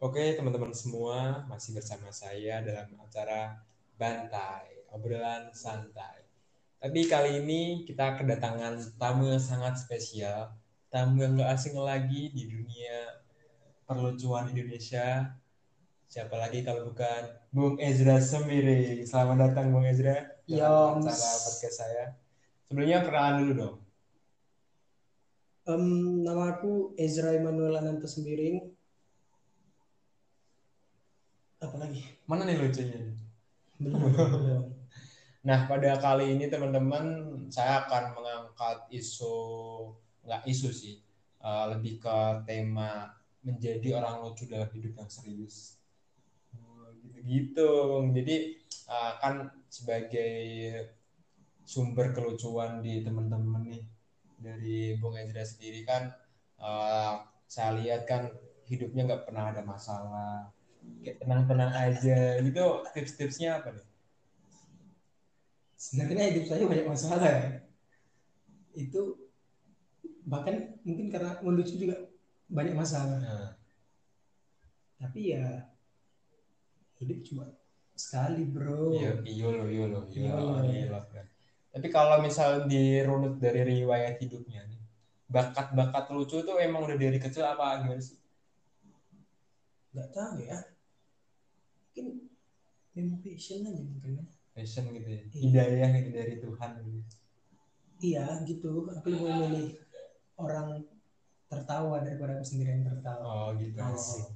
Oke, teman-teman semua, masih bersama saya dalam acara Bantai, obrolan santai. Tapi kali ini kita kedatangan tamu yang sangat spesial, tamu yang gak asing lagi di dunia perlucuan Indonesia. Siapa lagi kalau bukan Bung Ezra Semiri. Selamat datang Bung Ezra dalam acara podcast saya. Sebelumnya perkenalan dulu dong. Em, nama aku Ezra Emmanuel Ananta Sembiring. Apa lagi? Mana nih lucunya? Belum. belum. Nah, pada kali ini teman-teman, saya akan mengangkat isu, nggak isu sih, eh, lebih ke tema menjadi orang lucu dalam hidup yang serius. Oh, Gitu-gitu. Jadi, eh, kan sebagai sumber kelucuan di teman-teman nih, dari Bung Ezra sendiri kan, eh, saya lihat kan hidupnya nggak pernah ada masalah. Kayak tenang-tenang aja. Gitu, tips-tipsnya apa nih? Sebenarnya hidup saya banyak masalah ya. Itu bahkan mungkin karena melucu juga banyak masalah. Nah. Tapi ya hidup cuma sekali bro. Iya, iya iya iya Iya loh, loh. iya loh. Tapi kalau misal dirunut dari riwayat hidupnya nih, bakat-bakat lucu tuh emang udah dari kecil apa gimana sih? Gak tahu ya. Mungkin memang passion aja mungkin ya. Passion gitu ya, Iya. hidayah gitu dari Tuhan gitu. Iya gitu. Aku lebih memilih orang tertawa daripada aku sendiri yang tertawa. Oh gitu. Asik.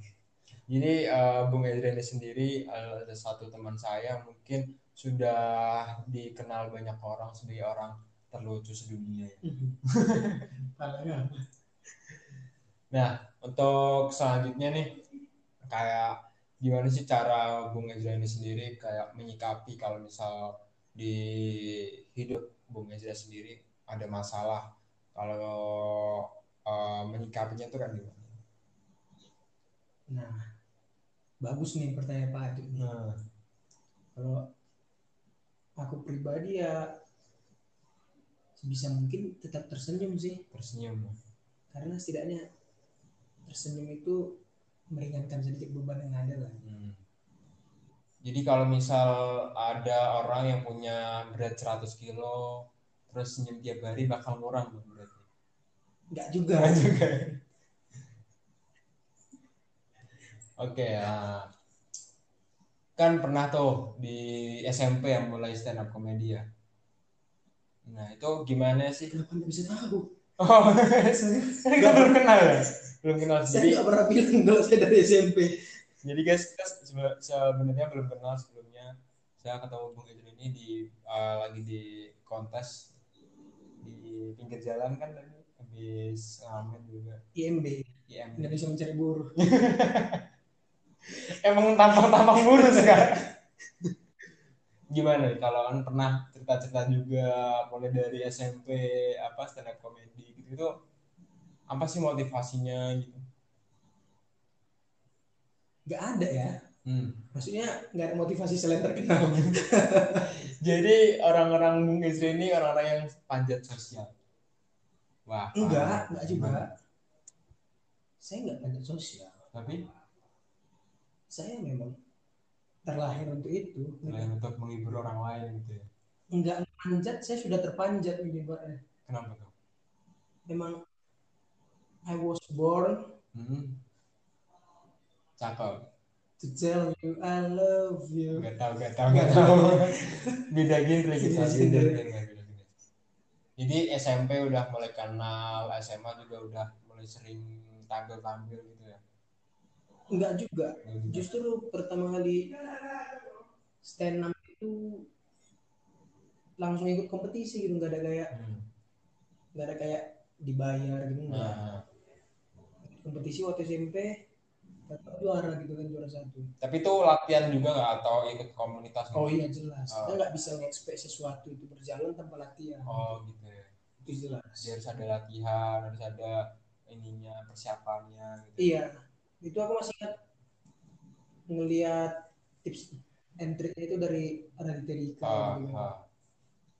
Jadi eh, Bung ini sendiri eh, ada satu teman saya mungkin sudah dikenal banyak orang sebagai orang terlucu sedunia. ya. Parahnya. Nah, untuk selanjutnya nih, kayak gimana sih cara Bung Ezra ini sendiri kayak menyikapi kalau misal di hidup Bung Ezra sendiri ada masalah, kalau eh, menyikapinya tuh kan gimana? Nah, bagus nih pertanyaan Pak nih. Nah, Kalau aku pribadi ya sebisa mungkin tetap tersenyum sih, tersenyum. karena setidaknya tersenyum itu meringankan sedikit beban yang ada lah. Hmm. Jadi kalau misal ada orang yang punya berat 100 kilo, terus senyum tiap hari bakal ngurang tuh beratnya. Enggak juga. Enggak juga. Oke, ya. kan pernah tuh di SMP yang mulai stand up komedi ya. Nah itu gimana sih? Kenapa nggak bisa tahu? Oh, Saya, kita belum kenal ya? Belum kenal. saya Jadi, nggak pernah bilang kalau saya dari SMP. jadi guys, kita sebenarnya belum kenal sebelumnya. Saya ketemu Bung ini di uh, lagi di kontes di pinggir jalan kan tadi habis ngamen juga. IMB, IM. Indonesia mencari buruh. Emang tampang-tampang burus kan? Gimana nih, kalau kan pernah cerita-cerita juga mulai dari SMP apa stand up comedy gitu itu apa sih motivasinya gitu? Nggak ada ya. Hmm. Maksudnya nggak ada motivasi selain terkenal. Jadi orang-orang Bung Ezra ini orang-orang yang panjat sosial. Wah. Enggak, enggak juga. Saya nggak panjat sosial. Tapi Saya memang terlahir untuk itu. selain untuk menghibur orang lain gitu ya. Enggak panjat, saya sudah terpanjat ini Pak. Kenapa tuh? Memang I was born Hmm. Cakep. to tell you I love you. Gak tahu, gak tahu, gak tahu. Beda genre Beda genre. Jadi SMP udah mulai kenal, SMA juga udah mulai sering tampil-tampil gitu ya. Enggak juga. Justru pertama kali stand up itu langsung ikut kompetisi gitu, nggak ada kayak Hmm. nggak ada kayak dibayar gitu enggak. Nah, Kompetisi waktu SMP juara gitu kan juara satu. tapi itu latihan juga nggak atau ikut komunitas? Oh iya jelas. Oh. Kita nggak bisa nge-expect sesuatu itu berjalan tanpa latihan. Oh gitu ya. Itu jelas. Jadi harus ada latihan, harus ada ininya persiapannya gitu. Iya. Itu aku masih ingat ngelihat tips and triknya itu dari Raditya Dika. Ah, gitu. ah.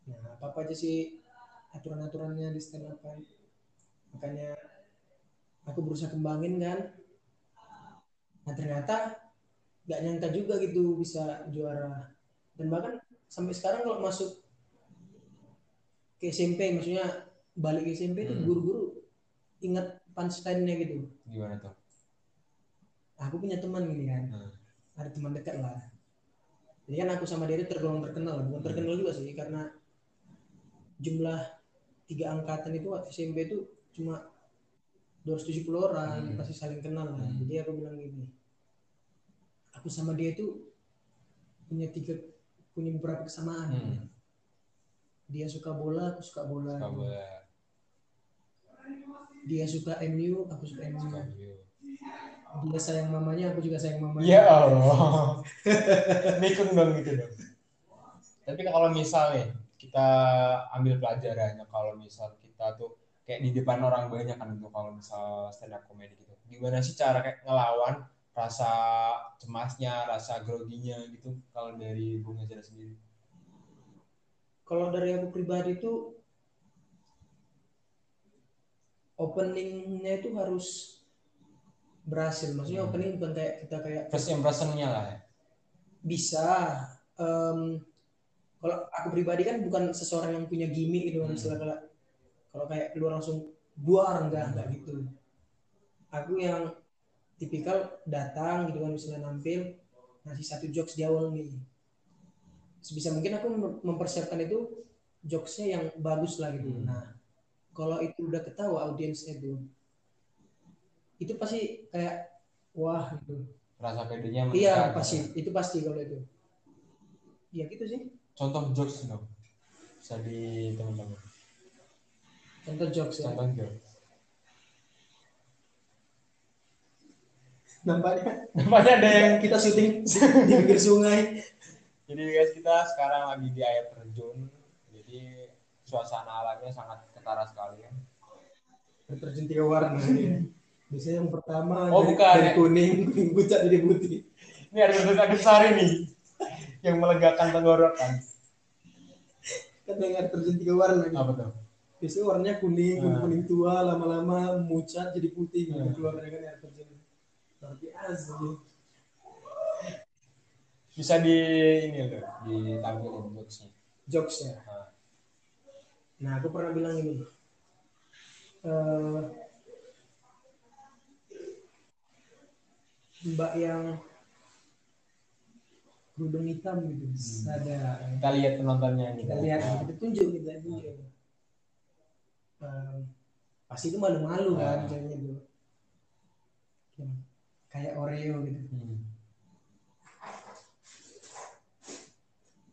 Nah, apa apa aja sih aturan-aturannya di stand up kan. Makanya aku berusaha kembangin kan nah ternyata nggak nyangka juga gitu bisa juara dan bahkan sampai sekarang kalau masuk ke SMP maksudnya balik ke SMP itu Hmm. guru-guru ingat punchline-nya gitu Gimana tuh? aku punya teman gini kan Hmm. ada teman dekat lah jadi kan aku sama dia itu tergolong terkenal bukan Hmm. terkenal juga sih karena jumlah tiga angkatan itu waktu SMP itu cuma 270 orang Hmm. pasti saling kenal lah Hmm. jadi aku bilang gini aku sama dia itu punya tiga punya beberapa kesamaan Hmm. dia suka bola aku suka bola Suka bola, dia suka MU aku suka MU suka dia sayang mamanya aku juga sayang mamanya Ya Allah. Mikun dong gitu dong. Tapi kalau misal nih kita ambil pelajarannya kalau misal kita tuh kayak di depan orang banyak kan gitu kalau misal stand up comedy gitu. Gimana sih cara kayak ngelawan rasa cemasnya, rasa groginya gitu kalau dari Bung Hajar sendiri? kalau dari aku pribadi itu openingnya itu harus berhasil maksudnya Hmm. opening bukan kayak kita kayak First impressionnya lah ya. bisa Em, kalau aku pribadi kan bukan seseorang yang punya gimmick gitu kan Hmm. istilah kalau kayak keluar langsung buar enggak enggak gitu. Aku yang tipikal datang gitu kan misalnya nampil ngasih satu jokes di awal nih. Sebisa mungkin aku mem- mempersiapkan itu jokesnya yang bagus lah gitu. Hmm. nah kalau itu udah ketawa audiensnya itu itu pasti kayak wah gitu. Rasa pedenya iya pasti. Itu pasti kalau itu. Ya gitu sih. Contoh jokes dong. Bisa di teman-teman. Contoh jokes ya Contoh jokes. nampaknya Nampaknya ada yang kita syuting di pinggir sungai Jadi guys kita sekarang lagi di air terjun. Jadi suasana alamnya sangat ketara sekali ya. terjun tiga warna biasanya yang pertama Oh, dari, bukan, dari ya. kuning kuning pucat jadi putih Ini ada air sari nih yang melegakan tenggorokan. kan yang air terjun tiga warna. Apa tuh? Biasanya warnanya kuning kuning, Hmm. kuning tua lama-lama mucat jadi putih gitu Hmm. keluar dari air terjun. Tapi asli. Bisa di ini loh, ditampilin jokesnya. jokes ya Nah, nah aku pernah bilang ini. Eh, mbak yang kerudung hitam gitu. Ada. Kita lihat penontonnya nih. kita lihat kita tunjuk kita tunjuk Em, pasti itu malu-malu Ah. kan ceweknya tuh Yang kayak Oreo gitu Hmm.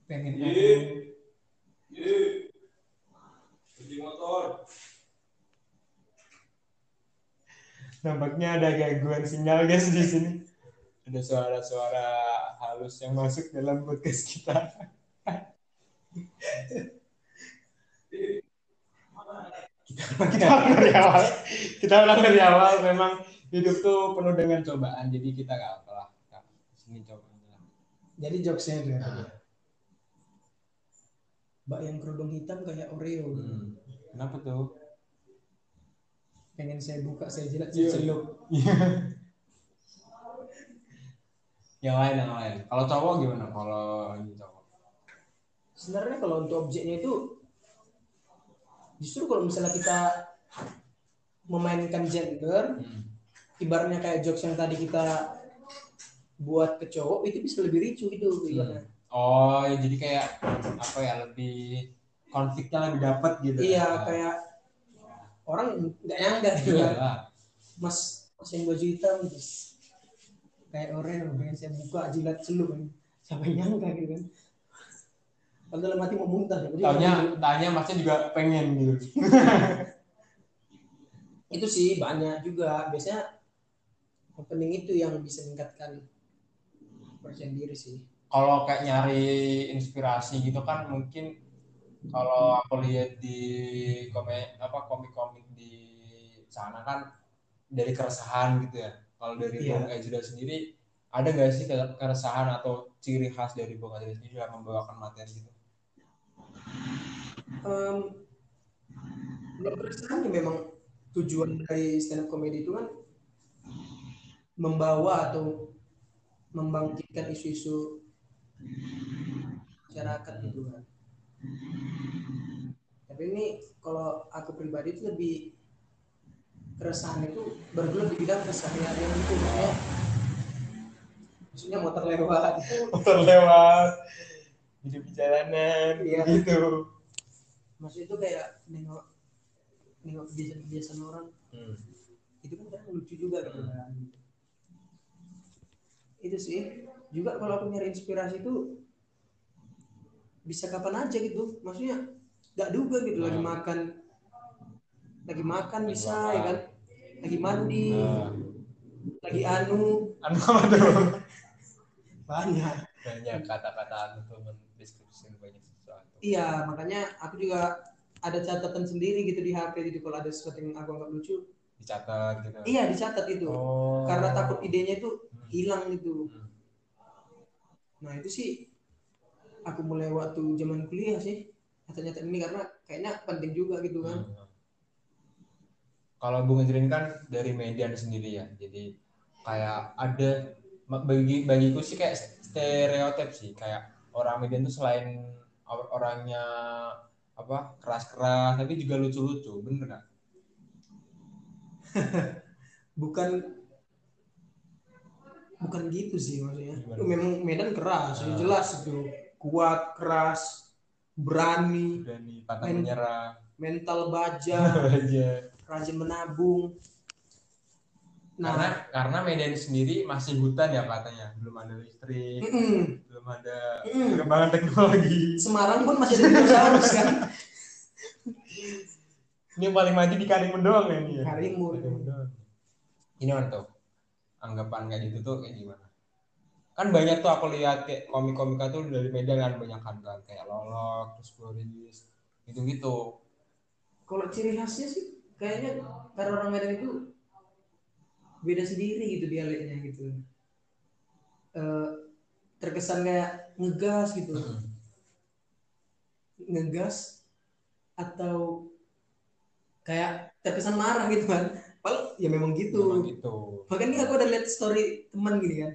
pengen Cuci motor. Nampaknya ada gangguan sinyal guys di sini. Ada suara-suara halus yang masuk dalam podcast kita. kita ulang dari awal. Kita ulang dari awal. Memang hidup tuh penuh dengan cobaan. Jadi kita gak apa-apa lah. Kita Sini coba. jadi jokesnya itu ya Nah, mbak yang kerudung hitam kayak Oreo hmm. Kenapa tuh? pengen saya buka saya jilat Iya. saya celup yang lain yang lain. Kalau cowok gimana? Kalau cowok. sebenarnya kalau untuk objeknya itu justru kalau misalnya kita memainkan gender Hmm. ibaratnya kayak jokes yang tadi kita buat ke cowok itu bisa lebih ricu gitu ibaratnya Oh, ya jadi kayak apa ya lebih konfliknya lebih dapat gitu. iya ya. kayak orang nggak nyangka gitu Iya kan lah. mas mas yang baju hitam terus kayak Oreo pengen saya buka jilat celup kan siapa yang nyangka gitu kan kalau dalam hati mau muntah ya. Jadi Taunya, kalau- tanya masnya juga pengen gitu. itu sih banyak juga biasanya opening itu yang bisa meningkatkan percaya diri sih Kalau kayak nyari inspirasi gitu kan mungkin kalau aku lihat di komik apa komik-komik di sana kan dari keresahan gitu ya. Kalau dari Iya. Bung sendiri ada nggak sih ke- keresahan atau ciri khas dari Bung Ejra sendiri dalam membawakan materi gitu? Em, kalau keresahan ya memang tujuan dari stand up comedy itu kan membawa atau membangkitkan isu-isu masyarakat gitu kan. Tapi ini kalau aku pribadi itu lebih keresahan itu bergelut di bidang keseharian itu maksudnya motor lewat. Motor lewat hidup di jalanan Iya. gitu. Maksudnya itu kayak nengok nengok kebiasaan-kebiasaan orang. Hmm. itu kan kadang lucu juga gitu. Kan itu sih. Juga kalau aku nyari inspirasi itu bisa kapan aja gitu. Maksudnya nggak duga gitu. Lagi Hmm. makan lagi makan Lagi bisa makan. ya kan? Lagi mandi. Nah, lagi anu. Anu apa tuh? Banyak. Banyak kata-kata anu tuh banyak sesuatu iya makanya aku juga ada catatan sendiri gitu di HP gitu kalau ada sesuatu yang aku anggap lucu dicatat gitu iya dicatat itu oh karena takut idenya itu Hmm. hilang gitu Hmm. Nah itu sih aku mulai waktu zaman kuliah sih nyata-nyata ini karena kayaknya penting juga gitu kan. Hmm. Kalau Bung Ejrin kan dari Medan sendiri ya, jadi kayak ada bagi bagiku sih kayak stereotip sih, kayak orang Medan tuh selain or- orangnya apa keras-keras, tapi juga lucu-lucu, bener nggak? Bukan bukan gitu sih maksudnya. Gimana? Itu memang Medan keras, ya Ah. jelas itu kuat, keras, berani, Berani pantang Men- menyerah mental baja, aja. rajin menabung. Karena Nah, karena Medan sendiri masih hutan ya katanya, belum ada listrik, mm-mm. belum ada Mm. perkembangan teknologi. Semarang pun masih ada dinosaurus kan. Ini yang paling maju di Karimun doang ya ini ya. Karimun. Karimun doang. Ini mana tuh? Anggapan kayak gitu tuh kayak gimana? Kan banyak tuh aku lihat kayak komik-komika tuh dari Medan kan banyak kan, kan. kayak Lolok, terus Boris, gitu-gitu. Kalau ciri khasnya sih kayaknya karena orang Medan itu beda sendiri gitu dialeknya gitu. Eh, terkesan kayak ngegas gitu, ngegas atau kayak terkesan marah gitu kan. Padahal ya memang gitu. Memang gitu. Bahkan ini aku ada lihat story teman gini kan.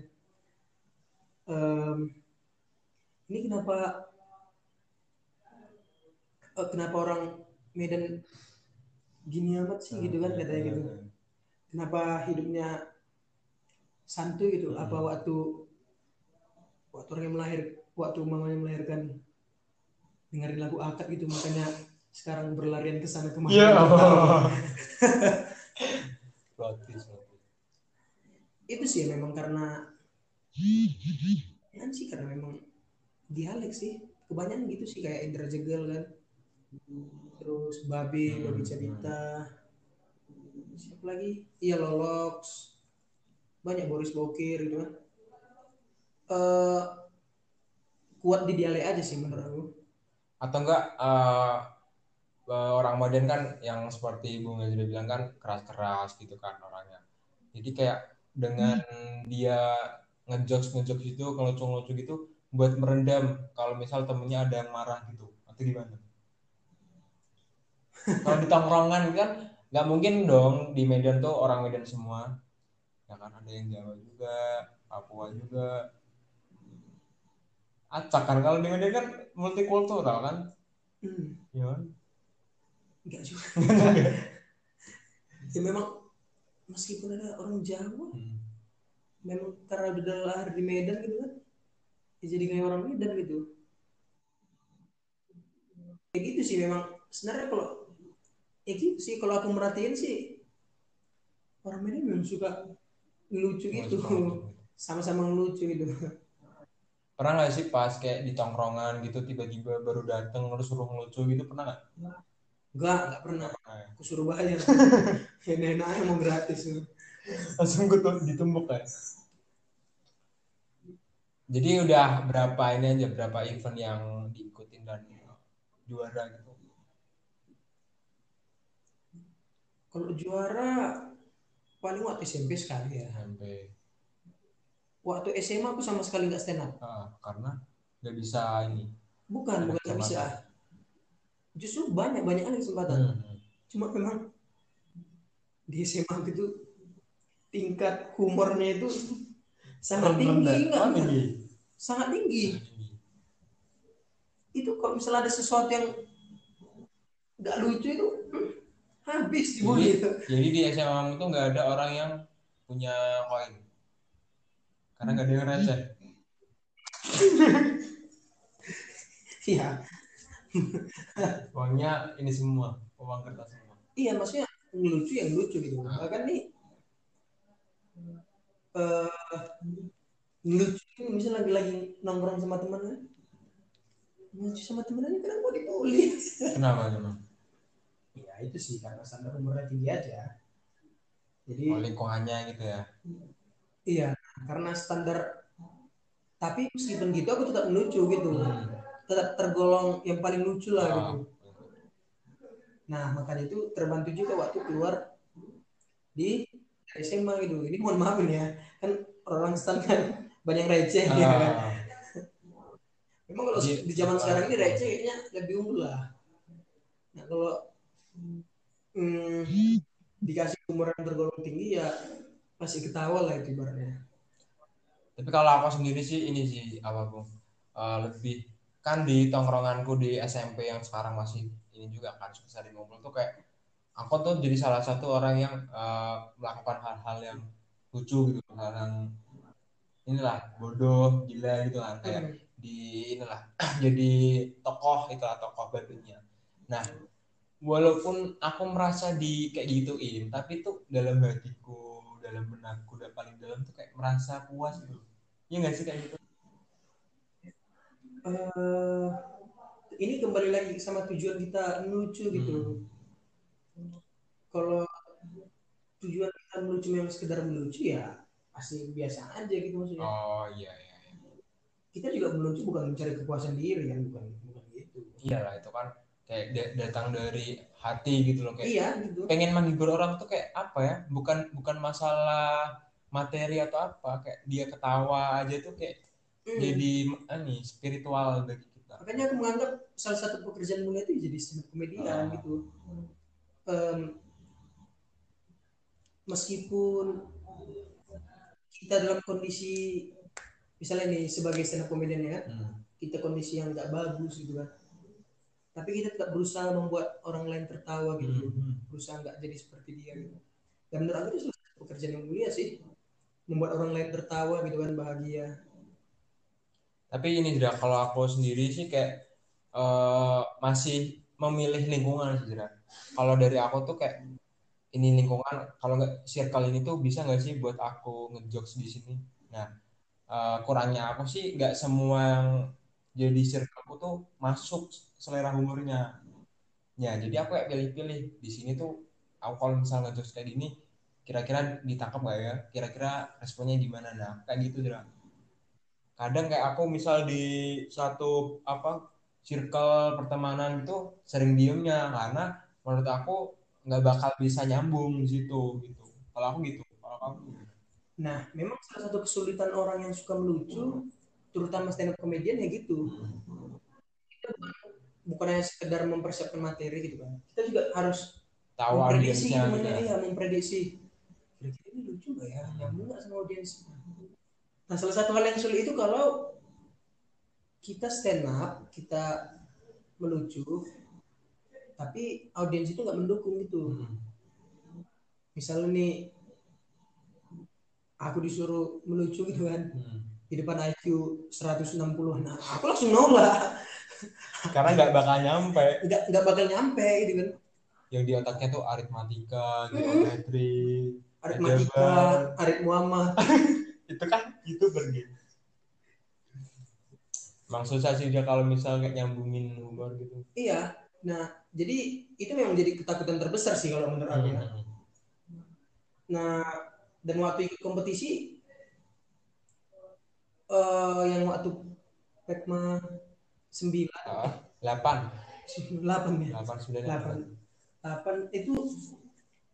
Em, ini kenapa eh, kenapa orang Medan gini amat sih gitu kan katanya gitu. Kenapa hidupnya santuy gitu? Hmm. Apa waktu waktu orang yang melahir waktu mamanya melahirkan dengerin lagu akad gitu makanya sekarang berlarian ke sana twist, plot twist. itu sih memang karena kan sih karena memang dialek sih kebanyakan gitu sih kayak Indra Jegel kan terus Babi Babi Hmm. Cerita siapa lagi? Iya Lolox. Banyak Boris Bokir gitu kan. Eh, kuat di dialek aja sih menurut aku. Atau enggak eh, orang Medan kan yang seperti Bung Ezra bilang kan keras-keras gitu kan orangnya. Jadi kayak dengan dia ngejokes ngejokes itu ngelucu-ngelucu gitu buat merendam. Kalau misal temennya ada yang marah gitu atau gimana? Kalau di tongkrongan kan nggak mungkin dong di Medan tuh orang Medan semua. Ya kan ada yang Jawa juga, Papua juga. Acak kan kalau di Medan kan multikultural kan? hmm, Iya kan? enggak juga ya memang meskipun ada orang Jawa Hmm. memang karena udah lahir di Medan gitu kan ya jadi kayak orang Medan gitu kayak gitu sih memang sebenarnya kalau ya gitu sih kalau aku merhatiin sih orang Medan memang suka lucu gitu sama-sama ngelucu gitu Pernah nggak sih pas kayak di tongkrongan gitu tiba-tiba baru dateng terus suruh ngelucu gitu pernah nggak? enggak enggak pernah ya? aku suruh bayar enak-enak mau gratis Langsung gue ditumbuk kan? Jadi udah berapa ini aja berapa event yang diikutin dan juara gitu? Kalau juara paling waktu SMP sekali ya. Sampai waktu SMA aku sama sekali nggak stand up. Ah, karena nggak bisa ini. bukan bukan nggak bisa. justru banyak banyak kesempatan. Hmm. cuma memang di SMA gitu tingkat humornya itu sangat tinggi enggak, enggak. tinggi. sangat tinggi. Itu kalau misalnya ada sesuatu yang nggak lucu itu hmm, habis Jadi, dibully itu jadi di SMA itu nggak ada orang yang punya koin. Karena nggak ada yang receh. iya Uangnya ini semua, uang kertas semua. iya maksudnya lucu yang lucu gitu Ah. bahkan nih eh lucu ini misalnya lagi lagi nongkrong sama temennya lucu sama temennya kenapa mau dibully Kenapa emang? Ya itu sih karena standar umurnya tinggi aja jadi Oh, lingkungannya gitu ya. iya karena standar tapi meskipun gitu aku tetap lucu gitu Hmm. tetap tergolong yang paling lucu lah Ah. gitu nah makanya itu terbantu juga waktu keluar di SMA gitu ini mohon maaf ya kan orang standar banyak yang receh ya kan Ah. memang kalau Jadi- di zaman sekarang ini receh kayaknya lebih unggul lah nah kalau hmm, dikasih umur yang tergolong tinggi ya masih ketawa lah itu ibaratnya. Tapi kalau aku sendiri sih ini sih apa bu? Eh, lebih kan di tongkronganku di SMP yang sekarang masih ini juga kan sering ngumpul tuh kayak aku tuh jadi salah satu orang yang eh, melakukan hal-hal yang lucu gitu hal yang inilah bodoh gila gitu kan kayak di inilah jadi tokoh itulah tokoh barunya nah walaupun aku merasa di kayak gituin tapi tuh dalam hatiku dalam benakku dan paling dalam tuh kayak merasa puas gitu Iya nggak sih kayak gitu Eh, ini kembali lagi sama tujuan kita melucu gitu. Kalau tujuan kita melucu memang sekedar melucu ya pasti biasa aja gitu maksudnya. oh iya iya iya. Kita juga melucu bukan mencari kepuasan diri kan bukan bukan gitu. iyalah itu kan kayak da- datang dari hati gitu loh kayak Iya gitu. pengen menghibur orang tuh kayak apa ya bukan bukan masalah materi atau apa kayak dia ketawa aja tuh kayak Hmm. jadi ini spiritual bagi kita Makanya aku menganggap salah satu pekerjaan mulia itu jadi stand komedian Ah. gitu. Em, meskipun kita dalam kondisi misalnya nih sebagai stand up komedian ya Hmm. kita kondisi yang nggak bagus gitu kan tapi kita tetap berusaha membuat orang lain tertawa gitu Hmm. berusaha nggak jadi seperti dia gitu dan menurut aku itu pekerjaan yang mulia sih membuat orang lain tertawa gitu kan bahagia Tapi ini sudah kalau aku sendiri sih kayak eh, masih memilih lingkungan sih. Kalau dari aku tuh kayak ini lingkungan kalau nggak circle ini tuh bisa nggak sih buat aku ngejokes di sini. Nah eh, kurangnya aku sih nggak semua yang jadi circleku tuh masuk selera humornya. Ya jadi aku kayak pilih-pilih di sini tuh aku kalau misalnya ngejokes kayak gini kira-kira ditangkap nggak ya? Kira-kira responnya gimana? Nah kayak gitu Zira kadang kayak aku misal di satu apa circle pertemanan itu sering diemnya karena menurut aku nggak bakal bisa nyambung di gitu kalau aku gitu kalau gimana? nah memang salah satu kesulitan orang yang suka melucu terutama stand up comedian ya gitu. Kita bukan, bukan hanya sekedar mempersiapkan materi gitu kan. Kita juga harus tahu memprediksi gimana gitu ya. ya memprediksi. Kira-kira ini lucu nggak ya? Nyambung nggak sama audiens? Nah salah satu hal yang sulit itu kalau kita stand up kita melucu tapi audiens itu nggak mendukung gitu. Hmm. misalnya nih aku disuruh melucu gitu kan. Hmm. Di depan IQ 160 nah aku langsung nolak karena nggak bakal nyampe nggak nggak bakal nyampe gitu kan yang di otaknya tuh aritmatika Hmm. geometri aritmatika arit Muhammad itu kan youtuber gitu Emang susah sih dia kalau misalnya kayak nyambungin humor gitu. Iya. Nah, jadi itu memang jadi ketakutan terbesar sih kalau menurut aku. Hmm. Nah, dan waktu ikut kompetisi eh yang waktu Pekma 9 Ah, 8, 8 ya. 8, 9, 8 8 itu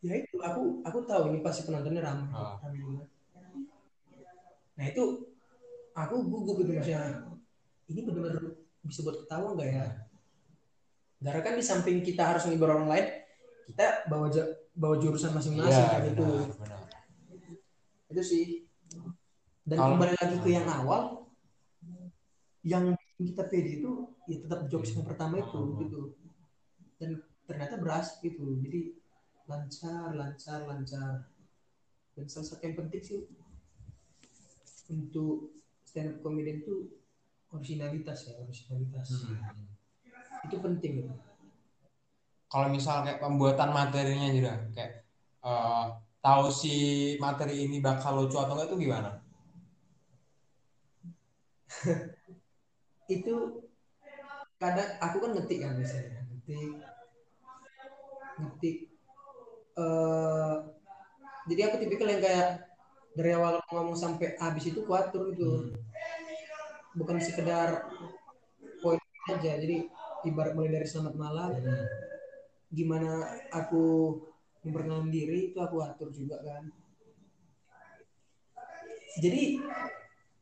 ya itu aku aku tahu ini pasti penontonnya ramai. Ah. ramai banget. Nah, itu aku gugup gitu maksudnya. Ini benar-benar bisa buat ketawa nggak ya? Karena kan di samping kita harus menghibur orang lain, kita bawa bawa jurusan masing-masing Iya, kan itu. benar, benar. itu sih dan Kalau- kembali lagi ke yang awal yang kita pede itu ya tetap jokes yang pertama itu Hmm. gitu dan ternyata berhasil gitu jadi lancar lancar lancar dan salah satu yang penting sih untuk stand up comedian itu originalitas ya originalitas Hmm. itu penting gitu. kalau misal kayak pembuatan materinya juga kayak eh, tahu si materi ini bakal lucu atau enggak itu gimana? itu kadang aku kan ngetik kan biasanya ngetik ngetik eh jadi aku tipikal yang kayak dari awal ngomong sampai habis itu kuatur itu Hmm. bukan sekedar poin aja jadi ibarat mulai dari selamat malam Hmm. gimana aku memperkenalkan diri itu aku atur juga kan jadi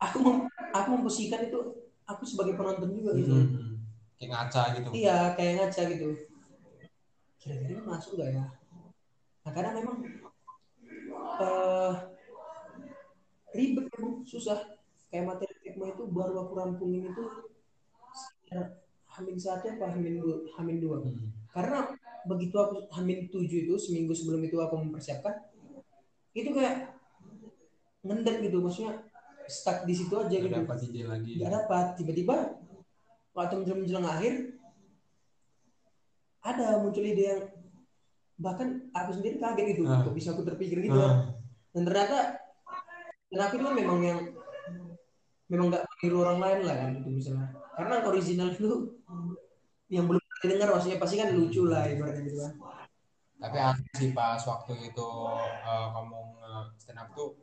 aku mem- aku memposisikan itu aku sebagai penonton juga gitu Hmm. Kayak ngaca gitu. iya kayak ngaca gitu kira-kira ini masuk gak ya nah kadang memang eh ribet memang susah kayak materi tekmo itu baru aku rampungin itu sekitar hamin satu apa hamin dua hamin dua Hmm. karena begitu aku hamin tujuh itu seminggu sebelum itu aku mempersiapkan itu kayak ngendek gitu maksudnya stuck di situ aja Nggak gitu dapat ide lagi. nggak dapat tiba-tiba waktu menjelang menjelang akhir ada muncul ide yang bahkan aku sendiri kaget gitu Ah. kok bisa aku terpikir gitu Ah. dan ternyata dan aku itu kan memang yang memang nggak meniru orang lain lah kan gitu misalnya karena original itu yang belum pernah dengar maksudnya pasti kan lucu lah ibaratnya gitu kan Tapi asli sih pas waktu itu eh, kamu stand up tuh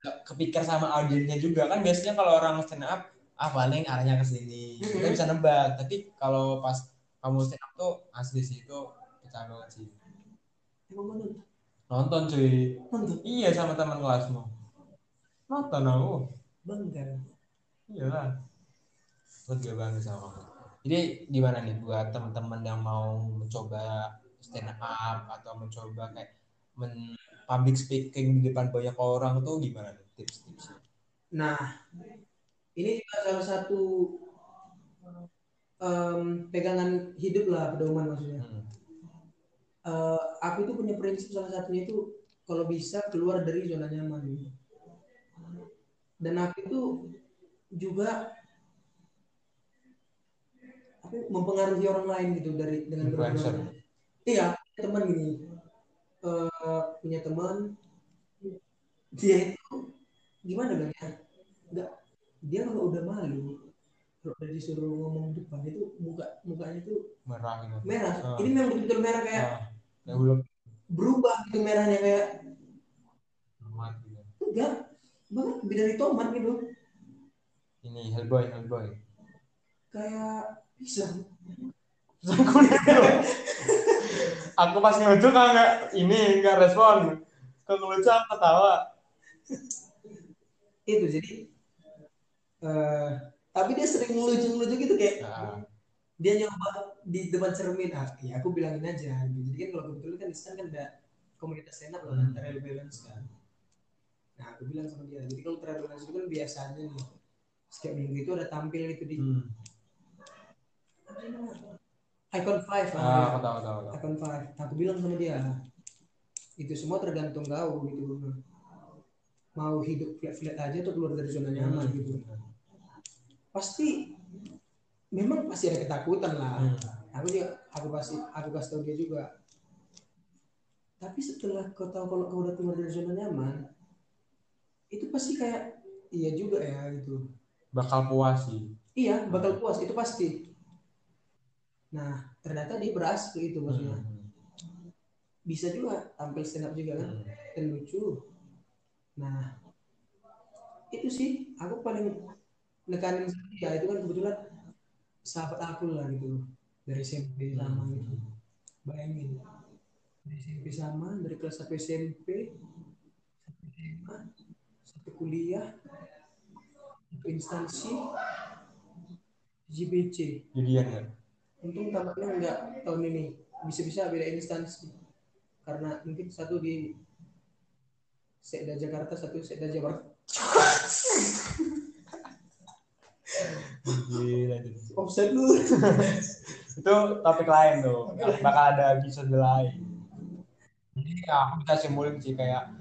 kepikir sama audiensnya juga. Kan biasanya kalau orang stand up ah paling arahnya ke sini. Kita Mhm. bisa nebak. Tapi kalau pas kamu stand up tuh asli sih itu pecah banget sih. Nonton? Cuy. Nonton? Iya sama teman kelasmu. Nonton aku. Bangga. Iya lah. Lega banget sama kamu. Jadi gimana nih buat teman-teman yang mau mencoba stand up atau mencoba kayak men public speaking di depan banyak orang tuh gimana tips-tipsnya Nah, ini juga salah satu em, pegangan hidup lah pedoman maksudnya. Hmm. Eh, aku itu punya prinsip salah satunya itu kalau bisa keluar dari zona nyaman. Dan aku itu juga aku mempengaruhi orang lain gitu dari dengan berbuat. Iya, teman gini. Eh, punya teman. Dia itu gimana bang ya? Enggak, dia kalau udah malu kalau udah disuruh ngomong di depan itu muka mukanya itu merah gitu. merah. Ah. Ini memang betul-betul merah kayak hulu berubah gitu merahnya kayak amat gitu. Enggak banget lebih dari tomat gitu. Ini Hellboy Hellboy. Kayak pisang aku pas ngelucu kan nggak ini nggak respon kalau ngelucu aku ketawa itu jadi eh tapi dia sering ngelucu-ngelucu gitu kayak nah, dia nyoba di depan cermin ah ya aku bilangin aja gitu. jadi kan kalau kebetulan kan di sana kan ada komunitas stand up Hmm. hmm. trial balance kan nah aku bilang sama dia jadi kalau trial balance itu kan biasanya nih setiap minggu itu ada tampil itu di hmm. Icon 5 ah, aku tahu tahu tahu. Icon 5 nah, aku bilang sama dia itu semua tergantung kau gitu. Mau hidup flat-flat aja atau keluar dari zona nyaman Hmm. gitu. Pasti memang pasti ada ketakutan lah. Hmm. aku juga aku pasti aku kasih tahu dia juga. Tapi setelah kau tahu kalau kau udah keluar dari zona nyaman itu pasti kayak iya juga ya gitu. Bakal puas sih. Iya bakal puas itu pasti nah ternyata dia berhasil itu maksudnya. Hmm. bisa juga tampil stand up juga kan? Hmm. dan lucu. Nah itu sih aku paling nekanin dia itu kan kebetulan sahabat aku lah gitu. Dari SMP sama gitu. Bayangin. Dari SMP sama dari kelas 1 SMP satu SMA satu kuliah satu instansi JBC jadian ya untung tampaknya enggak tahun ini bisa-bisa beda instansi karena mungkin satu di Sekda Jakarta satu Sekda Jawa Barat. Gila itu. Offset lu. itu topik lain tuh bakal ada episode lain jadi ya, aku bisa simpulin sih kayak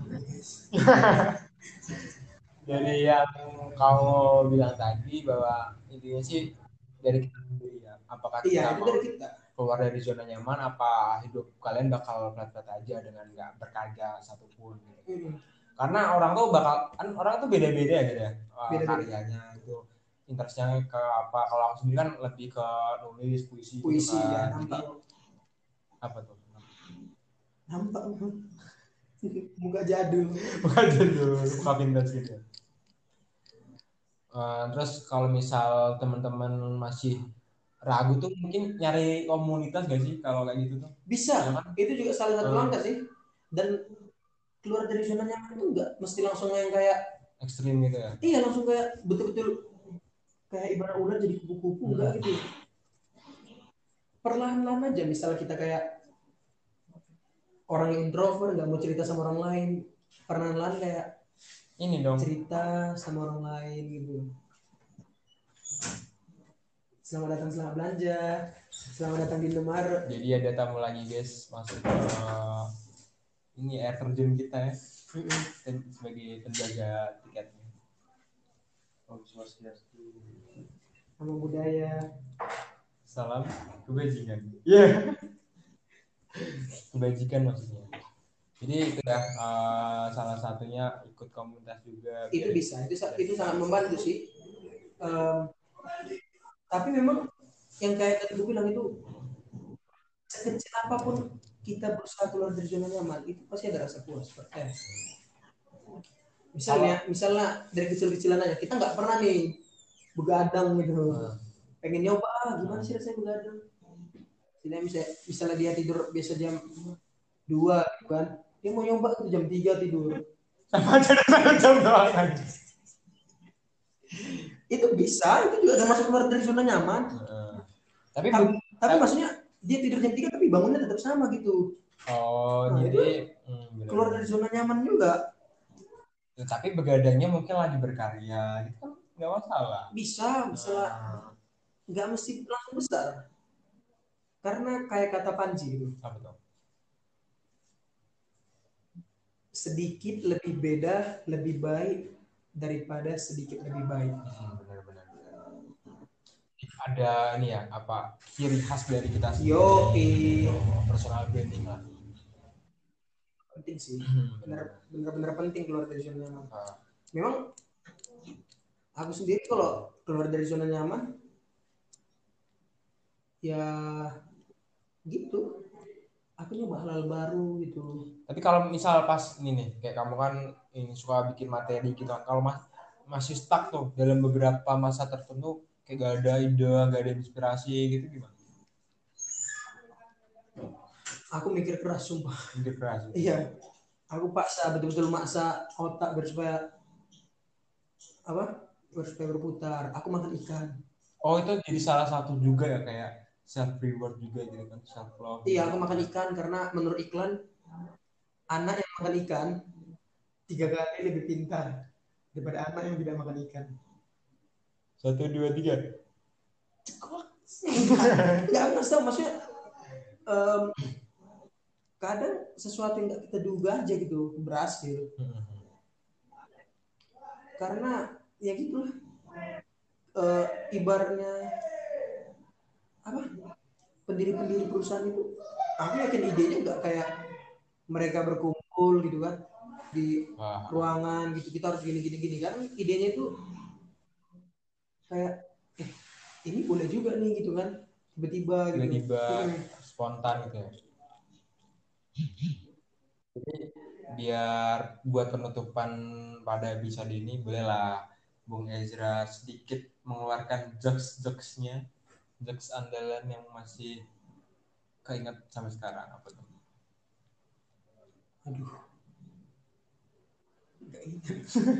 jadi yang kamu bilang tadi bahwa intinya sih dari kita apakah kita Iya, itu mau dari kita. keluar dari zona nyaman apa hidup kalian bakal flat-flat aja dengan nggak berkarya satupun gitu. Mm. karena orang tuh bakal kan orang tuh beda-beda ya gitu ya uh, Beda-beda. karyanya itu interestnya ke apa kalau aku sendiri kan lebih ke nulis puisi, gitu Puisi kan. ya, nampak. apa tuh Nampak. Muka jadul. bukan dulu buka vintage gitu Eh, terus kalau misal teman-teman masih ragu tuh mungkin nyari komunitas gak sih kalau kayak gitu tuh Bisa. Ya kan? Itu juga salah satu Hmm. langkah sih. Dan keluar dari zona nyaman itu enggak mesti langsung yang kayak ekstrim gitu ya iya langsung kayak betul-betul kayak ibarat ular jadi kupu-kupu Hmm. enggak gitu. Perlahan-lahan aja misalnya kita kayak orang yang introvert nggak mau cerita sama orang lain perlahan-lahan kayak ini dong cerita sama orang lain gitu selamat datang selamat belanja selamat datang di Indomaret jadi ada tamu lagi guys. Masuk ke ini air terjun kita ya. Ten- sebagai penjaga tiketnya. Oh sama budaya. Salam kebajikan. Iya. Kebajikan maksudnya. Jadi itu ya eh, salah satunya ikut komunitas juga itu bisa. Itu itu sangat membantu sih. Em, tapi memang yang kayak tadi gue bilang itu sekecil apa pun kita berusaha keluar dari zona nyaman itu pasti ada rasa puas eh. misalnya misalnya dari kecil-kecilan aja kita nggak pernah nih begadang gitu Hmm. pengen nyoba ah, gimana sih rasanya begadang misalnya misalnya, misalnya dia tidur biasa jam dua gitu kan dia mau nyoba tuh jam 3 tidur sama aja jam aja. Itu bisa itu juga termasuk keluar dari zona nyaman. Eh, tapi tapi, tapi maksudnya dia tidur jam 3 tapi bangunnya tetap sama gitu. Oh Nah, jadi hmm, keluar dari zona nyaman juga. Ya, tapi begadangnya mungkin lagi berkarya gitu kan nggak masalah. Bisa misalnya Ah, nggak mesti langsung besar. Karena kayak kata Panji gitu apa tuh? Sedikit lebih beda lebih baik daripada sedikit lebih baik. Hmm, benar benar benar. ada ini ya apa ciri khas dari kita sendiri? Yo, personal branding lah. Penting sih. Hmm, benar benar-benar penting keluar dari zona nyaman. Ah, memang aku sendiri kalau keluar dari zona nyaman ya gitu aku nyoba hal-hal baru gitu tapi kalau misal pas ini nih kayak kamu kan ini suka bikin materi gitu kan kalau mas masih stuck tuh dalam beberapa masa tertentu kayak gak ada ide gak ada inspirasi gitu gimana? Aku mikir keras sumpah. Inspirasi iya. Aku paksa betul-betul maksa otak biar supaya apa biar supaya berputar. Aku makan ikan. Oh itu jadi salah satu juga ya kayak self reward juga gitu kan self love. Iya aku makan ikan karena menurut iklan anak yang makan ikan tiga kali lebih pintar daripada anak yang tidak makan ikan. Satu dua tiga. Nggak aku kasih tahu maksudnya em, kadang sesuatu yang nggak kita duga aja gitu berhasil karena ya gitu lah Eh, ibaratnya apa pendiri-pendiri perusahaan itu. Aku yakin idenya nggak kayak mereka berkumpul gitu kan di wah. ruangan gitu kita harus gini gini gini. Kan idenya itu kayak eh ini boleh juga nih gitu kan tiba-tiba gitu. Tiba-tiba Hmm. spontan gitu ya. Jadi biar buat penutupan pada episode ini bolehlah Bung Ezra sedikit mengeluarkan jokes-jokesnya jokes andalan yang masih keinget sampai sekarang apa tuh? Aduh. Ingat.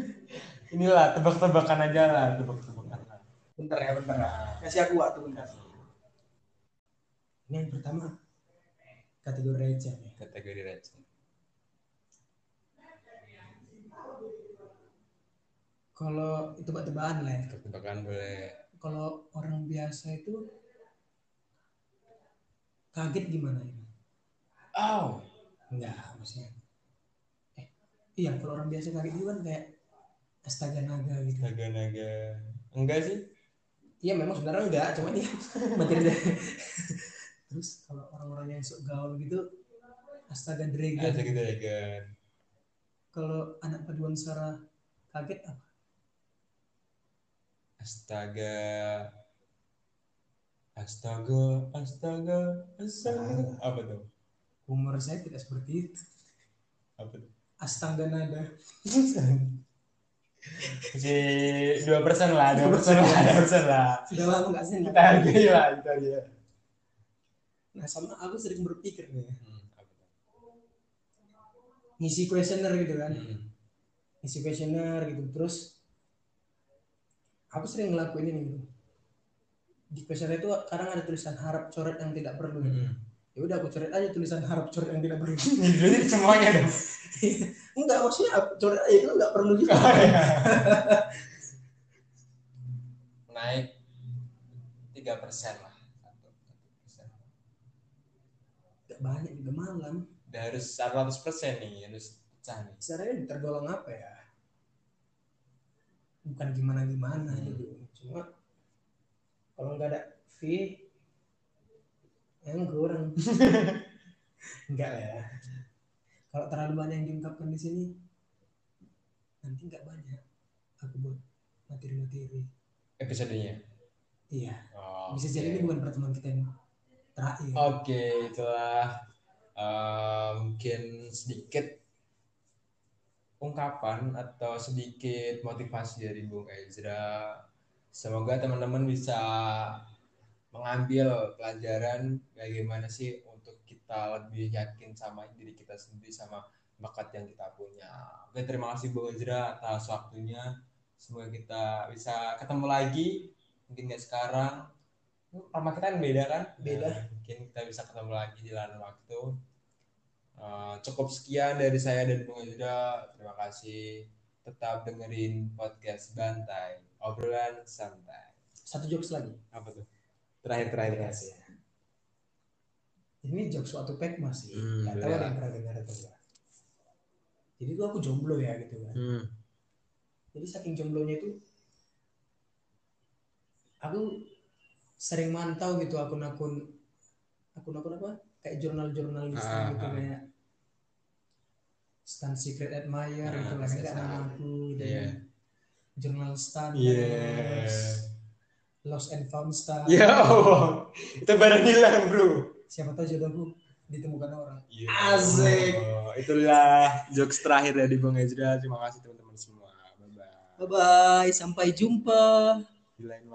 inilah tebak-tebakan aja lah tebak-tebakan lah. Bentar ya bentar ya. Kasih aku waktu bentar. Ini yang pertama. Kategori receh nih kategori receh kalau itu tebak-tebakan lah ya. Tebakan boleh. Kalau orang biasa itu kaget gimana ya Oh, enggak maksudnya. Eh, iya kalau orang biasa kaget itu kan kayak astaga naga gitu. Naga-naga. Enggak sih? iya memang sebenarnya enggak cuma dia materi dari terus kalau orang-orang yang sok gaul gitu astaga dragon. Ya kan. kalau anak paduan suara kaget apa Astaga. Astaga, astaga, astaga. Apa tuh? humor saya tidak seperti itu Apa tuh? astaga nada Si dua persen lah, dua persen lah, dua persen lah. sudah lama nggak sih Kita hargai lah, kita hargai. nah sama aku sering berpikir nih Hmm, ngisi kuesioner gitu kan Hmm. ngisi kuesioner gitu terus aku sering ngelakuin ini gitu di kuesioner itu kadang ada tulisan harap coret yang tidak perlu Hmm. ya udah aku coret aja tulisan harap coret yang tidak perlu Jadi semuanya dong. enggak maksudnya aku coret aja itu enggak perlu juga Naik tiga persen lah. Enggak banyak juga malam Udah harus 100 persen nih, harus pecah nih. sebenarnya tergolong apa ya bukan gimana gimana Hmm. gitu. Cuma kalau nggak ada fee yang kurang. Enggak lah. Ya kalau terlalu banyak yang diungkapkan di sini nanti nggak banyak. Aku buat materi-materi. Episodenya. iya. Oh, bisa oke. jadi ini bukan pertemuan kita yang terakhir. Oke, itulah eh, mungkin sedikit ungkapan atau sedikit motivasi dari Bung Ezra. Semoga teman-teman bisa mengambil pelajaran bagaimana sih untuk kita lebih yakin sama diri kita sendiri sama bakat yang kita punya. Oke, terima kasih Bung Ezra atas waktunya. Semoga kita bisa ketemu lagi. Mungkin nggak sekarang. Nama kita kan beda kan? Beda. Nah, mungkin kita bisa ketemu lagi di lain waktu. Eh, cukup sekian dari saya dan Bung Ezra. Terima kasih. Tetap dengerin podcast Bantai. Obrolan santai. satu jokes lagi Apa tuh? Terakhir-terakhir Kasih ya. ini jokes suatu pek masih Hmm, nggak tahu boleh ada yang pernah dengar atau enggak jadi tuh aku jomblo ya gitu kan Hmm. jadi saking jomblonya itu aku sering mantau gitu akun-akun akun-akun apa kayak jurnal-jurnal gitu, Ah, gitu ah. kayak Stan Secret Admirer Ah, itu lah bisa kayak tahu. nama aku gitu Iya. jurnal Stan. Lost and Found Stan Ya Allah. Itu barang hilang, Bro. siapa tahu jodohku ditemukan orang Iya. Asik. Oh, itulah jokes terakhir dari Bung Ezra. Terima kasih teman-teman semua. Bye bye. bye bye sampai jumpa Di lain